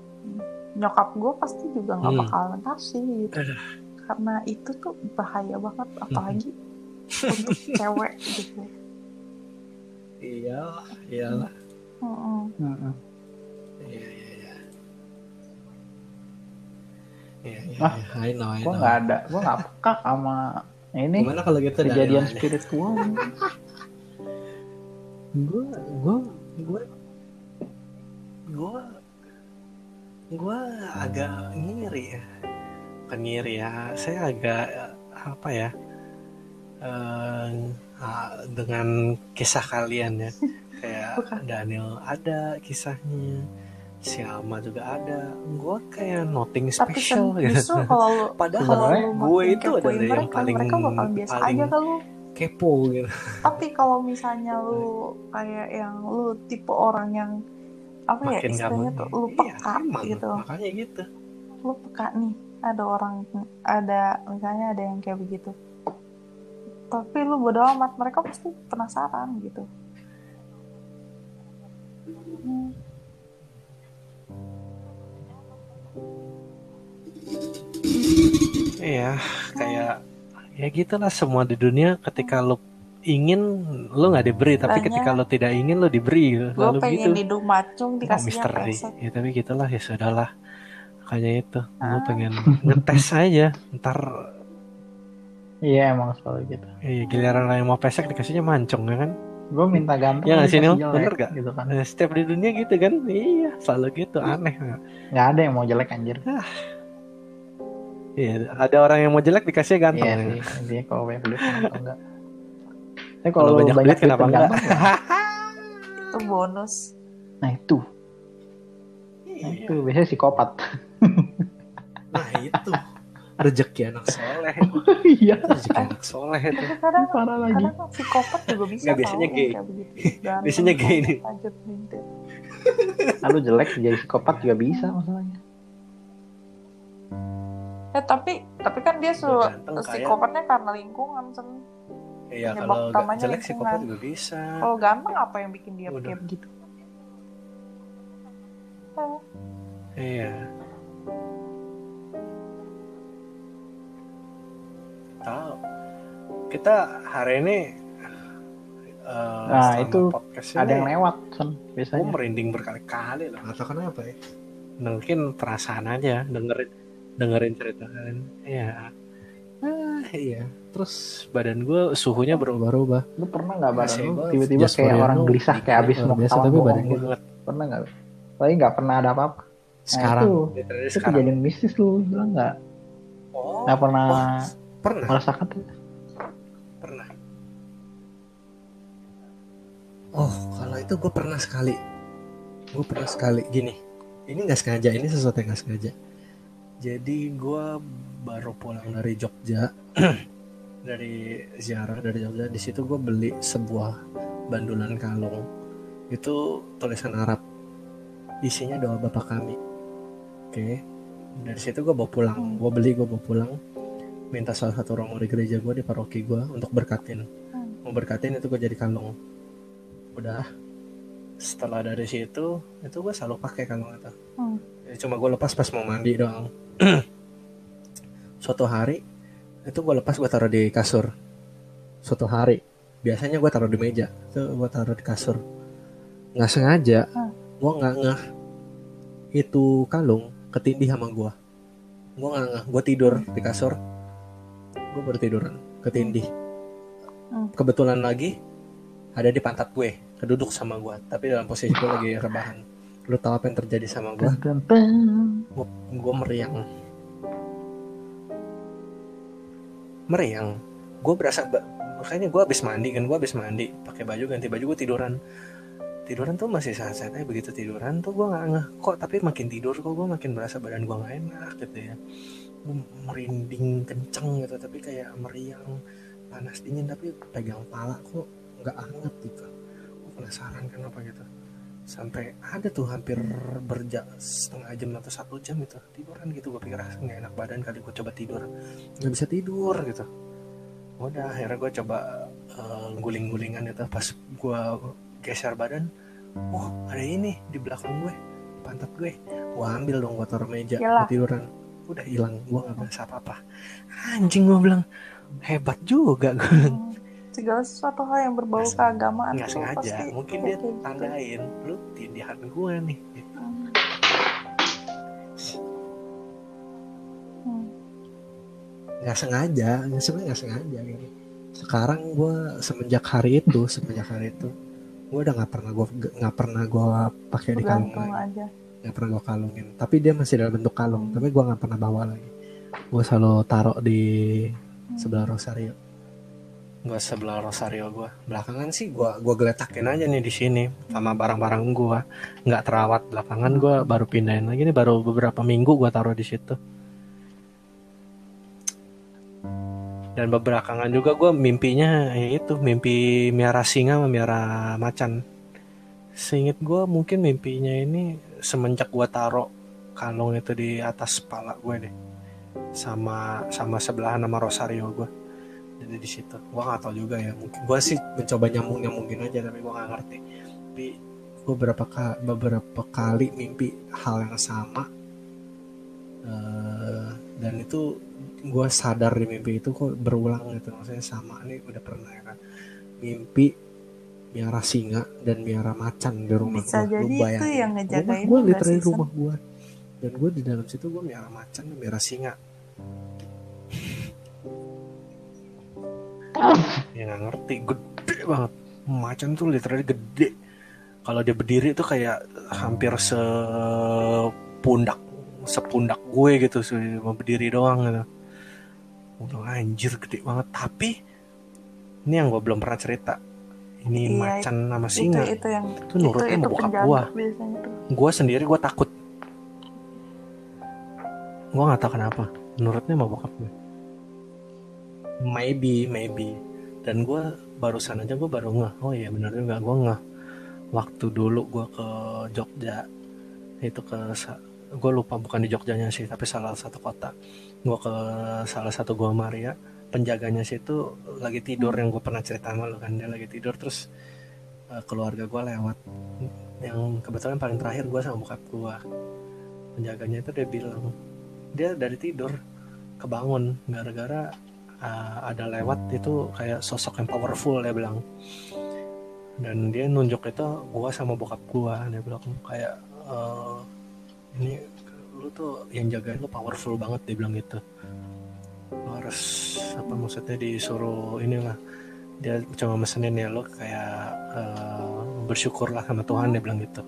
nyokap gue pasti juga nggak Hmm. bakalan kasih [LAUGHS] gitu Aduh. karena itu tuh bahaya banget apalagi untuk cewek gitu iya iyalah Mm-mm. Mm-mm. iya iya iya iya iya Ah, iya. I know I gua nggak ada gua nggak peka sama ini gimana kalau gitu kejadian spiritual gue gue gue gue gue agak ngiri ya bukan ngiri ya saya agak apa ya eh, ah, dengan kisah kalian ya. Kayak Bukan. Daniel ada kisahnya si Alma juga ada. Gue kayak nothing tapi special kan gitu. kalau Padahal gue itu adalah yang mereka, paling- mereka bakal biasa paling- aja kalau kepo gitu. Tapi kalau misalnya lu kayak yang lu tipe orang yang apa ya makin istilahnya gampang tuh lu Iya, peka emang. gitu. makanya gitu. Lu peka nih ada orang ada misalnya ada yang kayak begitu tapi lu bodo amat mereka pasti penasaran gitu Hmm. Iya, kayak ya gitulah semua di dunia ketika lo ingin lo nggak diberi, tapi Makanya- ketika lo tidak ingin lo diberi, gue lalu pengen gitu. hidup macung Oh, dikasihnya misteri. pesek Ya tapi gitulah ya sudahlah. Makanya itu, lo Ah. pengen ngetes aja. Ntar iya emang selalu gitu eh, giliran yang mau pesek dikasihnya mancung ya kan? gue minta ganteng Iya nggak sih, dikasih Nil? Bener nggak? gitu kan Eh, Setiap di dunia gitu kan? Iya, selalu gitu. Aneh. nggak? nggak ada yang mau jelek anjir Iya, ada orang yang mau jelek dikasihnya ganteng. iya ya. sih kalau banyak duit kenapa enggak tapi Kalau banyak banyak, duit kenapa enggak? ya. [LAUGHS] itu bonus nah itu nah, Iya. itu biasanya psikopat Nah itu rezeki anak soleh. [LAUGHS] iya rezeki anak soleh itu. tapi kadang parah lagi kadang psikopat juga bisa Nggak, biasanya gay. [LAUGHS] Biasanya gay lanjut lintir. lalu [LAUGHS] jelek jadi psikopat juga bisa masalahnya Eh tapi tapi kan dia su psikopatnya karena lingkungan sen. Iya kalau jelek lingkungan. psikopat juga bisa. Kalau ganteng apa yang bikin dia kayak begitu? Iya. Tahu. Kita hari ini eh, Nah, itu ada ini, yang lewat gue biasanya. merinding berkali-kali loh. Atau kenapa ya? Mungkin perasaan aja dengerin dengerin cerita kalian. Ya ah iya. Terus badan gue suhunya berubah-ubah. Lu pernah nggak badan lu tiba-tiba kayak orang gelisah kayak abis luar mau biasa tapi badan gue banget. Pernah nggak tapi nggak pernah ada apa-apa. Sekarang. itu, literally itu sekarang. kejadian mistis lu bilang nggak? Oh. Nggak pernah Wah, pernah. Merasakan? Pernah. Oh kalau itu gue pernah sekali. Gue pernah sekali. Gini ini nggak sengaja ini sesuatu yang nggak sengaja. Jadi gue baru pulang dari Jogja [CLEARS THROAT] dari ziarah dari Jogja di situ gue beli sebuah bandulan kalung. Itu tulisan Arab. Isinya doa bapak kami. Oke. Dari situ gue bawa pulang. Gue beli gue bawa pulang minta salah satu orang di gereja gue di paroki gue untuk berkatin. Mau berkatin itu gue jadi kalung udah. Setelah dari situ itu gue selalu pakai kalung itu. Hmm. Jadi cuma gue lepas pas mau mandi doang. [CLEARS THROAT] Suatu hari itu gue lepas gue taruh di kasur. Suatu hari biasanya gue taruh di meja. Itu gue taruh di kasur. Nggak sengaja Hmm. gue nggak ngeh. Itu kalung ketindih sama gue gue nggak ngeh. Gue tidur di kasur gue baru tiduran ketindih. Hmm. kebetulan lagi ada di pantat gue keduduk sama gue tapi dalam posisi gue lagi rebahan. Lu tahu apa yang terjadi sama gue gue gue meriang. Meriang? Gue berasa makanya gue habis mandi kan gue habis mandi. Pakai baju ganti baju gue tiduran. Tiduran tuh masih saat-saat aja begitu tiduran tuh gue nggak ngeh. Kok tapi makin tidur kok gue makin berasa badan gue nggak enak gitu ya merinding kenceng gitu tapi kayak meriang panas dingin tapi pegang pala kok nggak hangat gitu gue penasaran kenapa gitu. Sampai ada tuh hampir berjam setengah jam atau satu jam itu tiduran gitu gue pikir ah nggak enak badan kali gue coba tidur. Nggak bisa tidur gitu. Udah akhirnya gue coba eh, guling-gulingan itu pas gue geser badan oh ada ini di belakang gue pantat gue. Gue ambil dong gue taruh meja gue tiduran udah hilang gue nggak berasa apa-apa anjing gue bilang hebat juga gue bilang Hmm. segala sesuatu hal yang berbau Nggak- keagamaan nggak sengaja pasti mungkin dia gitu. tandain lu tindihan gue nih gitu. Hmm. Nggak sengaja sebenarnya nggak sengaja gitu sekarang gue semenjak hari itu semenjak hari itu gue udah nggak pernah gue nggak pernah gue pakai di kalung bergantung lagi aja nggak pernah gue kalungin. Tapi dia masih dalam bentuk kalung tapi gue nggak pernah bawa lagi. Gue selalu taruh di sebelah rosario. Gue sebelah rosario gue belakangan sih gue gue geletakin aja nih di sini sama barang-barang gue nggak terawat. Belakangan gue baru pindahin lagi nih baru beberapa minggu gue taruh di situ. Dan belakangan juga gue mimpinya ya itu mimpi miara singa sama miara macan. Seinget gue mungkin mimpinya ini semenjak gue taruh kalung itu di atas kepala gue deh. Sama sama sebelahan sama rosario gue jadi di situ. Gue nggak tahu juga ya. Mungkin gue sih mencoba nyambung nyambungin aja tapi gue nggak ngerti. Tapi gue beberapa kali beberapa kali mimpi hal yang sama Eh, dan itu gue sadar di mimpi itu kok berulang gitu. Maksudnya sama nih udah pernah ya kan. Mimpi miara singa dan miara macan di rumah Bisa gua. Jadi itu bayangin. yang ngejagain rumah gue nggak literally Sam? rumah gue dan gue di dalam situ gue miara macan dan miara singa. Ya nggak ngerti. Gede banget. Macan tuh literally gede. Kalau dia berdiri itu kayak hampir sepundak sepundak gue gitu mau berdiri doang gitu. Udah anjir gede banget. Tapi ini yang gue belum pernah cerita ini Iya, macan sama itu singa. itu yang itu nurutnya itu, mau itu bokap tuh gue sendiri gue takut. Gue nggak tahu kenapa. Menurutnya mau bokap gue maybe maybe. Dan gue barusan aja gue baru ngeh. Oh iya benar juga. Gue ngeh. Waktu dulu gue ke Jogja. Itu ke gue lupa bukan di Jogjanya sih tapi salah satu kota. Gue ke salah satu gua Maria penjaganya sih itu lagi tidur yang gue pernah cerita sama lo kan dia lagi tidur terus eh, keluarga gue lewat. Yang kebetulan paling terakhir gue sama bokap gue penjaganya itu dia bilang dia dari tidur kebangun gara-gara uh, ada lewat itu kayak sosok yang powerful dia bilang. Dan dia nunjuk itu gua sama bokap gua dia bilang kayak "Eh, ini lu tuh yang jagain lu powerful banget dia bilang gitu harus apa maksudnya disuruh inilah. Dia cuma mesenin ya lo kayak eh, bersyukurlah sama Tuhan dia bilang gitu.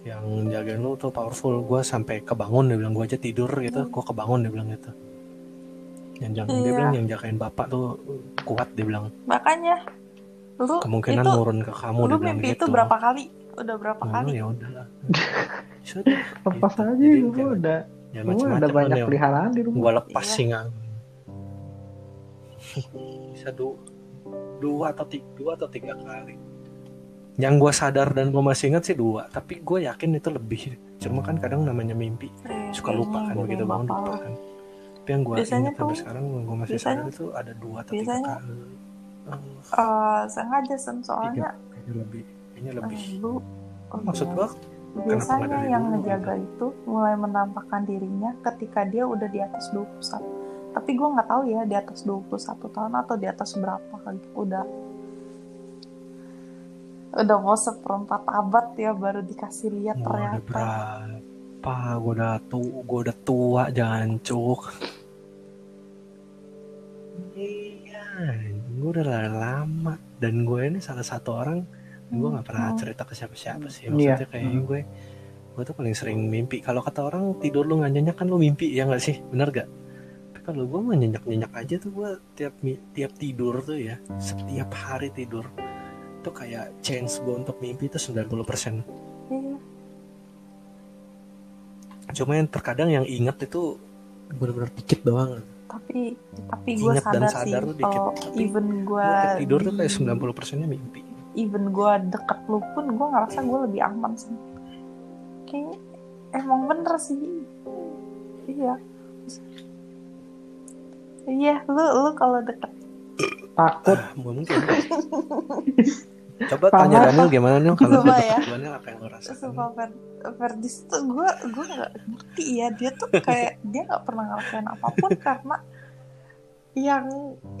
Yang jagain lu tuh powerful. Gue sampai kebangun dia bilang. Gue aja tidur gitu gue kebangun dia bilang gitu. Yang jangan dia Iya. bilang yang jagain bapak tuh kuat dia bilang. Makanya lu kemungkinan itu nurun ke kamu lu dia bilang mimpi gitu. itu berapa kali? Udah berapa Oh, kali? ya udah Sudah, [LAUGHS] Lepas gitu. aja Jadi gue udah gue macem-macem ada kan banyak ya. peliharaan di rumah. gue lepas Iya. singa bisa dua dua atau tiga dua atau tiga kali. Yang gue sadar dan gue masih ingat sih dua tapi gue yakin itu lebih. Cuma kan kadang namanya mimpi Eh, suka lupa kan begitu bangun lupa lu. kan. Tapi yang gue ingat sampai sekarang gue masih biasanya- sadar itu ada dua atau tiga biasanya- kali. Eh, Eh, sengaja sen soalnya kayaknya lebih kayaknya lebih. Lu maksud gue biasanya yang ngejaga itu mulai menampakkan dirinya ketika dia udah di atas 21 tapi gue nggak tahu ya di atas 21 tahun atau di atas berapa. Kali udah udah mau seperempat abad ya baru dikasih lihat udah ternyata. berapa? Gue udah tua gue udah tua jancuk iya gue udah lama. Dan gue ini salah satu orang gue nggak pernah Hmm. cerita ke siapa-siapa sih. Iya. maksudnya kayak Hmm. gue gue tuh paling sering mimpi. Kalau kata orang tidur lu nggak nyenyak kan lu mimpi ya nggak sih? Bener gak tapi kalau gue mah nyenyak nyenyak aja tuh gue tiap tiap tidur tuh ya. Setiap hari tidur. Tuh kayak chance gue untuk mimpi itu 90% Iya. cuma yang terkadang yang inget itu benar-benar dikit doang. Tapi tapi gue Ingat dan sadar, sadar sih kalau tapi even gue tidur tuh kayak 90 persennya mimpi. even gue deket lu pun gue ngerasa gue lebih aman sih. Kayak emang bener sih. Iya iya lu lu kalau deket. Takut. ah, mungkin. [LAUGHS] Coba Paham tanya? Daniel gimana nih kalau deket ya. Daniel apa yang lo rasakan? Sumpah Ferdis tuh gue gue nggak ngerti ya. Dia tuh kayak dia nggak pernah ngelakuin apa pun [LAUGHS] karena yang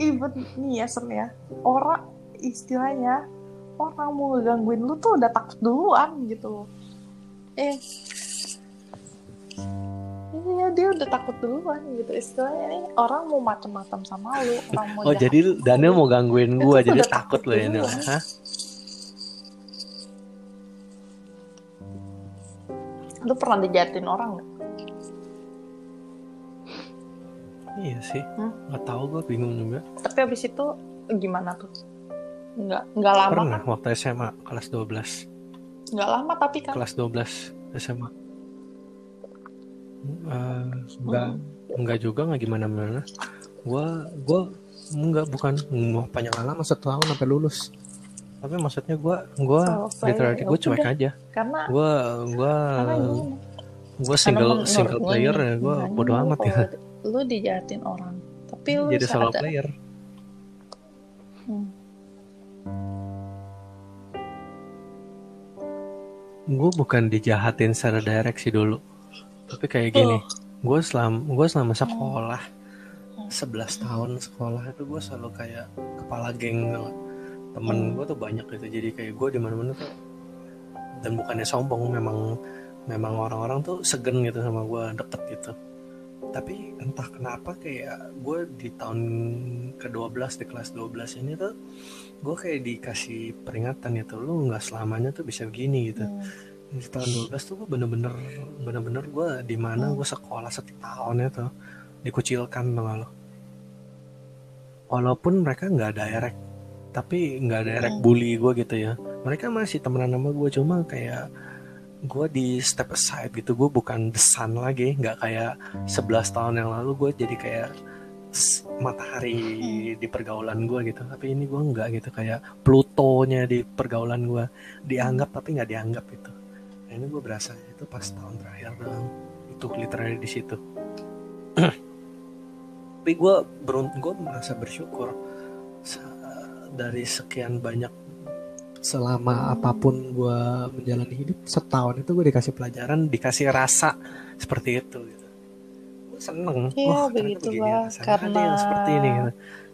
even nih ya Sen ya. Orang istilahnya orang mau ngegangguin lu tuh udah takut duluan gitu. Eh Iya dia udah takut duluan gitu. Istilahnya nih orang mau macem-macem sama lu orang mau oh jahat jadi Daniel mau gangguin tuh jadi takut lo duluan. Hah? lu pernah dijahatin orang nggak? Iya sih. Hmm? nggak tahu gue bingung juga. Tapi abis itu gimana tuh? Nggak nggak lama pernah kan? waktu SMA kelas 12 nggak lama tapi kan? Kelas 12 SMA Eh, enggak enggak juga nggak gimana gimana. Gua gua enggak bukan mau panjang lama satu tahun sampai lulus. Tapi maksudnya gua gua Solo player, literally gua cuek udah. aja. Karena gua gua karena gini. gua karena single single gue player ya gua misalnya bodo amat ya. lu dijahatin orang tapi lu jadi solo player. Hmm. gue bukan dijahatin secara direct sih dulu tapi kayak gini Oh. gue selama gue selama sekolah Hmm. 11 tahun sekolah itu gue selalu kayak kepala geng temen Hmm. gue tuh banyak gitu jadi kayak gue di mana mana tuh dan bukannya sombong memang memang orang-orang tuh segen gitu sama gue deket gitu tapi entah kenapa kayak gue di tahun ke-12 di kelas 12 ini tuh gue kayak dikasih peringatan gitu lu nggak selamanya tuh bisa begini gitu Hmm. Di tahun 12 tuh gue bener-bener bener-bener gue di mana Hmm. gue sekolah setahunnya tuh. Dikucilkan tuh lo. Walaupun mereka nggak direct tapi nggak direct Hmm. bully gue gitu ya. Mereka masih temenan sama gue cuma kayak gue di step aside gitu. Gue bukan the sun lagi nggak kayak 11 tahun yang lalu gue jadi kayak matahari di pergaulan gue gitu. Tapi ini gue nggak gitu kayak Plutonya di pergaulan gue dianggap tapi nggak dianggap gitu ini gue berasa itu pas tahun terakhir doang itu literally di situ. [CLEARS THROAT] Tapi gue berunt gue merasa bersyukur dari sekian banyak selama apa pun gue menjalani hidup setahun itu gue dikasih pelajaran dikasih rasa seperti itu gitu. Gue seneng Iya, Wah, begitu, begini yang Karena- seperti ini gitu.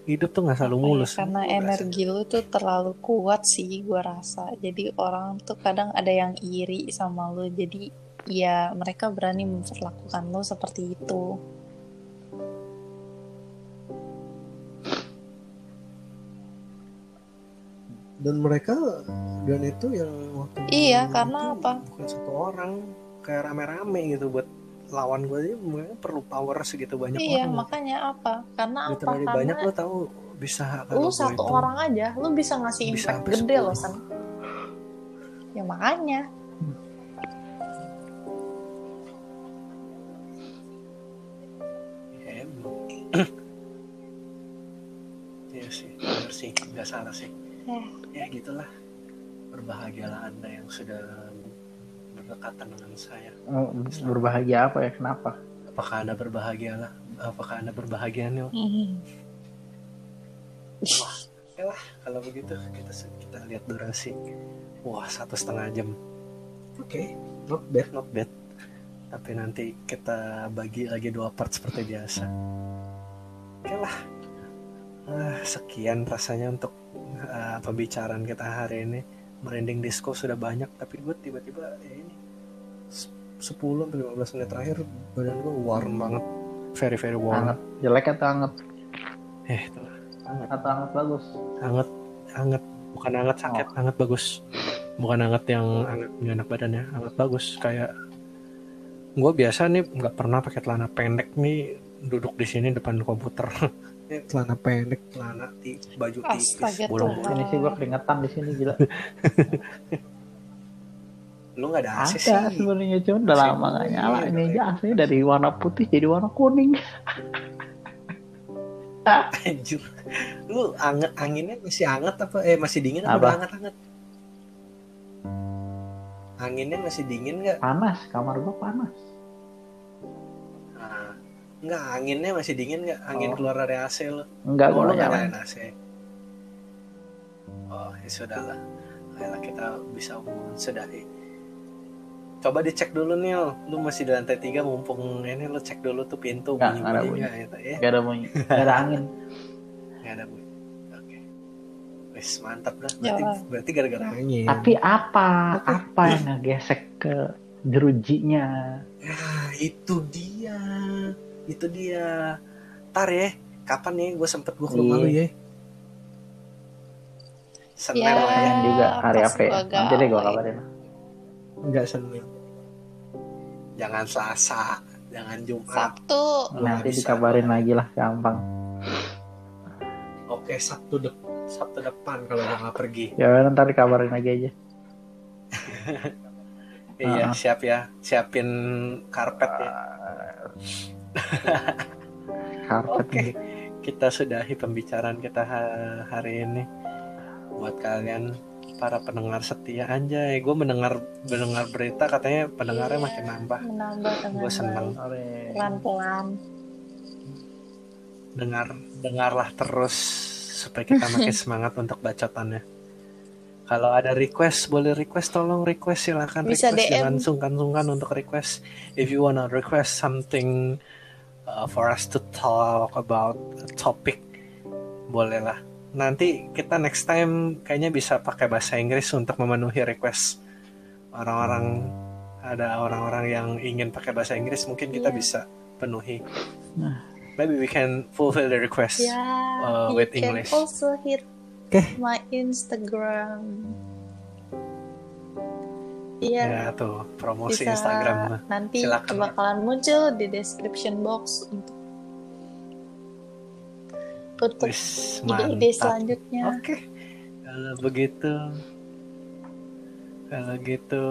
Hidup tuh nggak selalu ya, mulus. karena Gua rasa. energi lu tuh terlalu kuat sih gua rasa. Jadi orang tuh kadang ada yang iri sama lu. Jadi ya mereka berani memperlakukan lu seperti itu. Dan mereka dan itu yang waktu Iya, karena itu apa? bukan satu orang. Kayak rame-rame gitu buat lawan gue mereka perlu power segitu banyak iya orang makanya apa? Karena apa? karena banyak lo tahu bisa lu satu itu orang aja lu bisa ngasih bisa impact gede 10. loh san. Ya makanya. Ya emang. [CLEARS THROAT] Iya sih benar sih. Nggak salah sih. Eh. ya gitulah. Berbahagialah anda yang sudah berdekatan dengan saya Oh, berbahagia apa ya? Kenapa? apakah anda berbahagialah apakah anda berbahagia nih Mhm. Oke lah, kalau begitu kita kita lihat durasi. Wah, satu setengah jam. Oke, not bad, not bad. Tapi nanti kita bagi lagi dua part seperti biasa. Oke lah. Ah, sekian rasanya untuk ah, pembicaraan kita hari ini. Merinding disco sudah banyak, tapi gue tiba-tiba ya ini 10 sampai 15 menit terakhir badan gue warm banget. Very very warm. Hangat. Jelek atau hangat? Eh, itu lah. Hangat atau hangat bagus? hangat hangat bukan hangat sakit hangat bagus bukan hangat yang hangat nggak enak badannya hangat bagus kayak gue biasa nih nggak pernah pakai celana pendek nih duduk di sini depan komputer [LAUGHS] celana pendek celana ti baju tipis bolong. Ini sih gua keringetan di sini gila. [LAUGHS] lu nggak ada AC Ada sih sebenarnya cuma udah AC lama nggak nyala. Ini aja aslinya dari warna putih jadi warna kuning. [LAUGHS] anjir lu anget anginnya masih hangat apa eh masih dingin apa, Apa? udah hangat hangat anginnya masih dingin nggak Panas, kamar gua panas. Enggak, anginnya masih dingin nggak? Angin Oh. keluar dari AC lo? Enggak, gua lo nggak nyalain. AC. Oh, ya sudah lah. Ayolah kita bisa sudahi. Coba dicek dulu nih, lu masih di lantai tiga mumpung ini lu cek dulu tuh pintu Nggak, bunyi nggak ada bunyi nggak gitu ya? Gak ada bunyi, gak ada angin. [LAUGHS] Nggak ada bunyi. Oke. Wis mantap dah. Ya. Berarti, berarti gara-gara angin. Tapi apa? Apa yang ngegesek ke jerujinya? Nah, itu dia. Itu dia. Ntar ya, kapan nih gue sempet gue ke rumah Iya. lu ya? Senin Ya. lah ya. Yang juga hari apa ya? Nanti deh gua gawe. kabarin. Enggak Senin. Jangan Selasa, jangan Jumat. Sabtu Nanti bisa. dikabarin lagi lah, gampang. Oke, Sabtu dep Sabtu depan kalau udah nggak pergi. Ya ntar dikabarin lagi aja. [LAUGHS] Iya, Ah. siap ya. Siapin karpet ya. Karpet Oke. nih. Kita sudahi pembicaraan kita ha- hari ini. Buat kalian para pendengar setia anjay, gue mendengar mendengar berita katanya pendengarnya Iya. makin nambah. menambah dengan Gue seneng. Sore. pelan-pelan dengar dengarlah terus supaya kita makin [LAUGHS] semangat untuk bacotannya. Kalau ada request boleh request tolong request silakan Bisa request DM. jangan sungkan-sungkan untuk request. If you wanna request something uh, for us to talk about a topic bolehlah. Nanti kita next time kayaknya bisa pakai bahasa Inggris untuk memenuhi request orang-orang ada orang-orang yang ingin pakai bahasa Inggris mungkin kita Iya. bisa penuhi. Nah. Maybe we can fulfill the request. ya uh, you with can English. also hit Oke. my Instagram Iya, Ya tuh promosi bisa Instagram nanti Silakan. bakalan muncul di description box untuk untuk ide-ide selanjutnya. Oke. Kalau begitu kalau gitu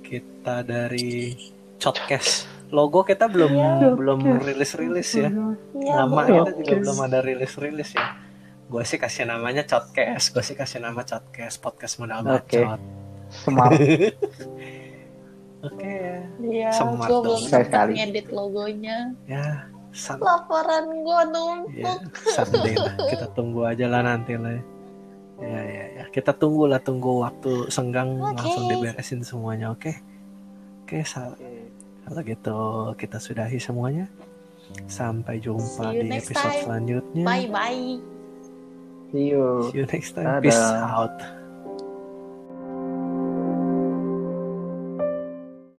kita dari Podcast. Logo kita belum Iya. belum rilis-rilis ya. Iya, Nama kita juga belum ada rilis-rilis ya. Gue sih kasih namanya Codcast. Gue sih kasih nama Codcast podcast modal bacot. Smart. [LAUGHS] Oke. Iya, Smart gue belum Sekali. sempat ngedit logonya. Ya, san Laporan gue numpuk. Ya, someday lah. [LAUGHS] Kita tunggu aja lah nanti lah. Ya, ya, ya. Kita tunggu lah, tunggu waktu senggang Oke. langsung diberesin semuanya, oke? Oke, sal- kalau gitu kita sudahi semuanya. Sampai jumpa di episode time. selanjutnya. Bye bye. See you. See you next time. Dadah. Peace out.